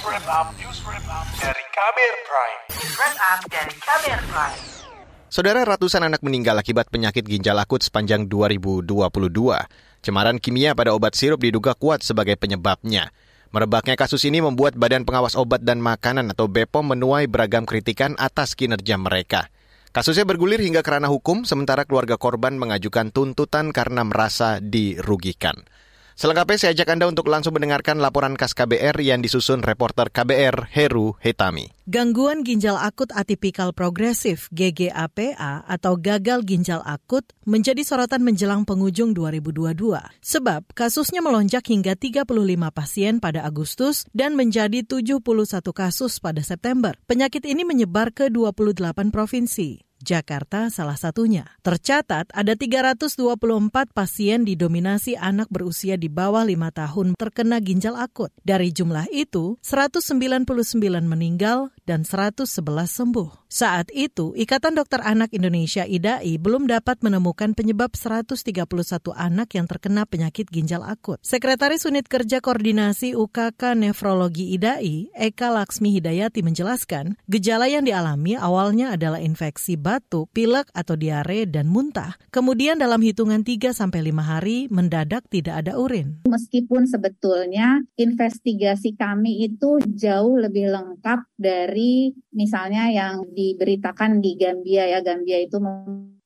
wrap up, news wrap up dari Kamer Prime. News wrap up dari Kamer Prime. Saudara ratusan anak meninggal akibat penyakit ginjal akut sepanjang 2022. Cemaran kimia pada obat sirup diduga kuat sebagai penyebabnya. Merebaknya kasus ini membuat Badan Pengawas Obat dan Makanan atau BPOM menuai beragam kritikan atas kinerja mereka. Kasusnya bergulir hingga kerana hukum, sementara keluarga korban mengajukan tuntutan karena merasa dirugikan. Selengkapnya saya ajak Anda untuk langsung mendengarkan laporan khas KBR yang disusun reporter KBR Heru Hetami. Gangguan ginjal akut atipikal progresif GGAPA atau gagal ginjal akut menjadi sorotan menjelang penghujung 2022. Sebab kasusnya melonjak hingga 35 pasien pada Agustus dan menjadi 71 kasus pada September. Penyakit ini menyebar ke 28 provinsi. Jakarta salah satunya. Tercatat ada 324 pasien didominasi anak berusia di bawah 5 tahun terkena ginjal akut. Dari jumlah itu, 199 meninggal dan 111 sembuh. Saat itu, Ikatan Dokter Anak Indonesia IDAI belum dapat menemukan penyebab 131 anak yang terkena penyakit ginjal akut. Sekretaris Unit Kerja Koordinasi UKK Nefrologi IDAI, Eka Laksmi Hidayati menjelaskan, gejala yang dialami awalnya adalah infeksi batuk, pilek atau diare dan muntah. Kemudian dalam hitungan 3 sampai 5 hari mendadak tidak ada urin. Meskipun sebetulnya investigasi kami itu jauh lebih lengkap dari misalnya yang diberitakan di Gambia ya Gambia itu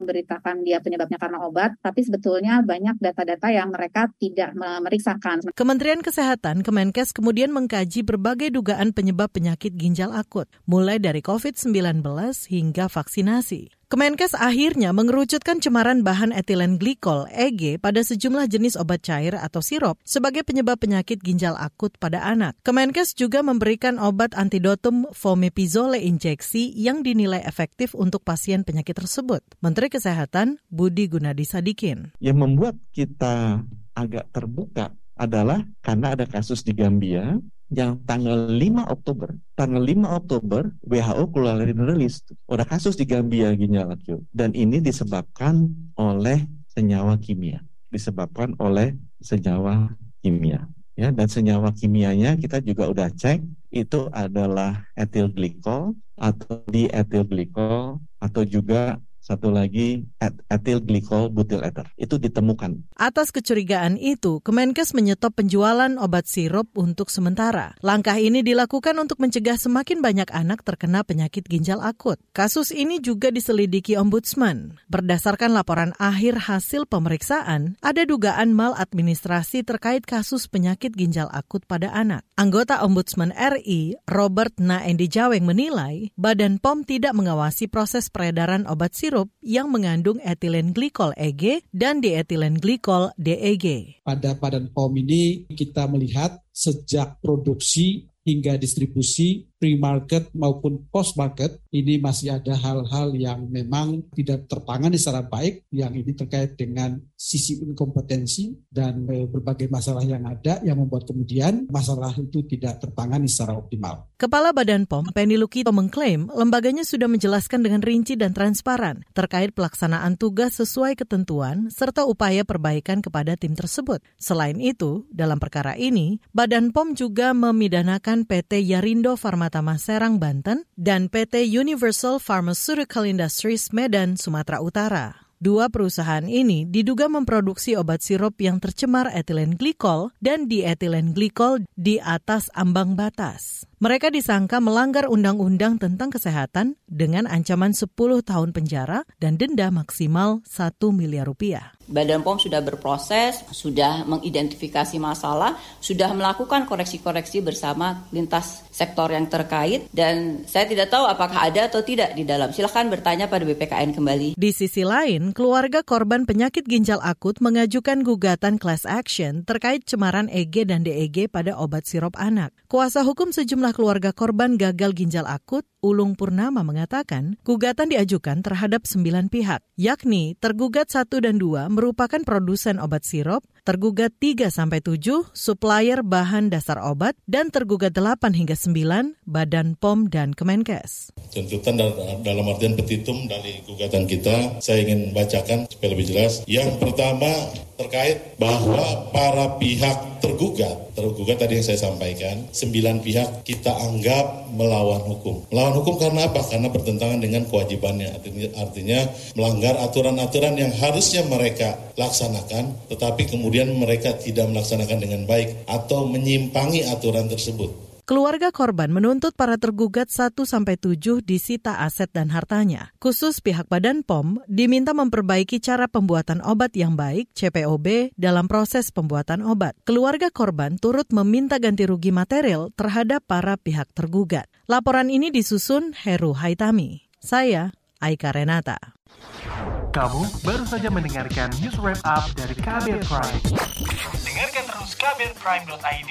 memberitakan dia penyebabnya karena obat, tapi sebetulnya banyak data-data yang mereka tidak memeriksakan. Kementerian Kesehatan Kemenkes kemudian mengkaji berbagai dugaan penyebab penyakit ginjal akut, mulai dari COVID-19 hingga vaksinasi. Kemenkes akhirnya mengerucutkan cemaran bahan etilen glikol (EG) pada sejumlah jenis obat cair atau sirup sebagai penyebab penyakit ginjal akut pada anak. Kemenkes juga memberikan obat antidotum fomepizole injeksi yang dinilai efektif untuk pasien penyakit tersebut. Menteri Kesehatan Budi Gunadi Sadikin. Yang membuat kita agak terbuka adalah karena ada kasus di Gambia yang tanggal 5 Oktober, tanggal 5 Oktober WHO keluarin rilis. Ada kasus di Gambia ginjal akut dan ini disebabkan oleh senyawa kimia, disebabkan oleh senyawa kimia. Ya, dan senyawa kimianya kita juga udah cek itu adalah etil glikol atau di etil glikol atau juga satu lagi etil glikol butyl ether. Itu ditemukan. Atas kecurigaan itu, Kemenkes menyetop penjualan obat sirup untuk sementara. Langkah ini dilakukan untuk mencegah semakin banyak anak terkena penyakit ginjal akut. Kasus ini juga diselidiki Ombudsman. Berdasarkan laporan akhir hasil pemeriksaan, ada dugaan maladministrasi terkait kasus penyakit ginjal akut pada anak. Anggota Ombudsman RI, Robert Naendi Jaweng menilai, Badan POM tidak mengawasi proses peredaran obat sirup sirup yang mengandung etilen glikol EG dan dietilen glikol DEG. Pada Badan POM ini kita melihat sejak produksi hingga distribusi pre-market maupun post-market ini masih ada hal-hal yang memang tidak tertangani secara baik yang ini terkait dengan sisi inkompetensi dan eh, berbagai masalah yang ada yang membuat kemudian masalah itu tidak tertangani secara optimal. Kepala Badan POM, Penny Lukito mengklaim lembaganya sudah menjelaskan dengan rinci dan transparan terkait pelaksanaan tugas sesuai ketentuan serta upaya perbaikan kepada tim tersebut. Selain itu, dalam perkara ini, Badan POM juga memidanakan PT Yarindo Farmata Pertama Serang, Banten, dan PT Universal Pharmaceutical Industries Medan, Sumatera Utara. Dua perusahaan ini diduga memproduksi obat sirup yang tercemar etilen glikol dan dietilen glikol di atas ambang batas. Mereka disangka melanggar undang-undang tentang kesehatan dengan ancaman 10 tahun penjara dan denda maksimal 1 miliar rupiah. Badan POM sudah berproses, sudah mengidentifikasi masalah, sudah melakukan koreksi-koreksi bersama lintas sektor yang terkait dan saya tidak tahu apakah ada atau tidak di dalam. Silahkan bertanya pada BPKN kembali. Di sisi lain, keluarga korban penyakit ginjal akut mengajukan gugatan class action terkait cemaran EG dan DEG pada obat sirup anak. Kuasa hukum sejumlah keluarga korban gagal ginjal akut Ulung Purnama mengatakan, gugatan diajukan terhadap sembilan pihak, yakni tergugat 1 dan 2 merupakan produsen obat sirup, tergugat 3 sampai 7 supplier bahan dasar obat, dan tergugat 8 hingga 9 Badan POM dan Kemenkes. Tuntutan dalam artian petitum dari gugatan kita, saya ingin bacakan supaya lebih jelas. Yang pertama terkait bahwa para pihak tergugat, tergugat tadi yang saya sampaikan, sembilan pihak kita anggap melawan hukum. Melawan hukum karena apa? Karena bertentangan dengan kewajibannya. Artinya, artinya melanggar aturan-aturan yang harusnya mereka laksanakan, tetapi kemudian mereka tidak melaksanakan dengan baik atau menyimpangi aturan tersebut. Keluarga korban menuntut para tergugat 1 sampai 7 disita aset dan hartanya. Khusus pihak Badan POM diminta memperbaiki cara pembuatan obat yang baik CPOB dalam proses pembuatan obat. Keluarga korban turut meminta ganti rugi material terhadap para pihak tergugat. Laporan ini disusun Heru Haitami. Saya Aika Renata. Kamu baru saja mendengarkan news wrap up dari Kabel Prime. Dengarkan terus kabelprime.id,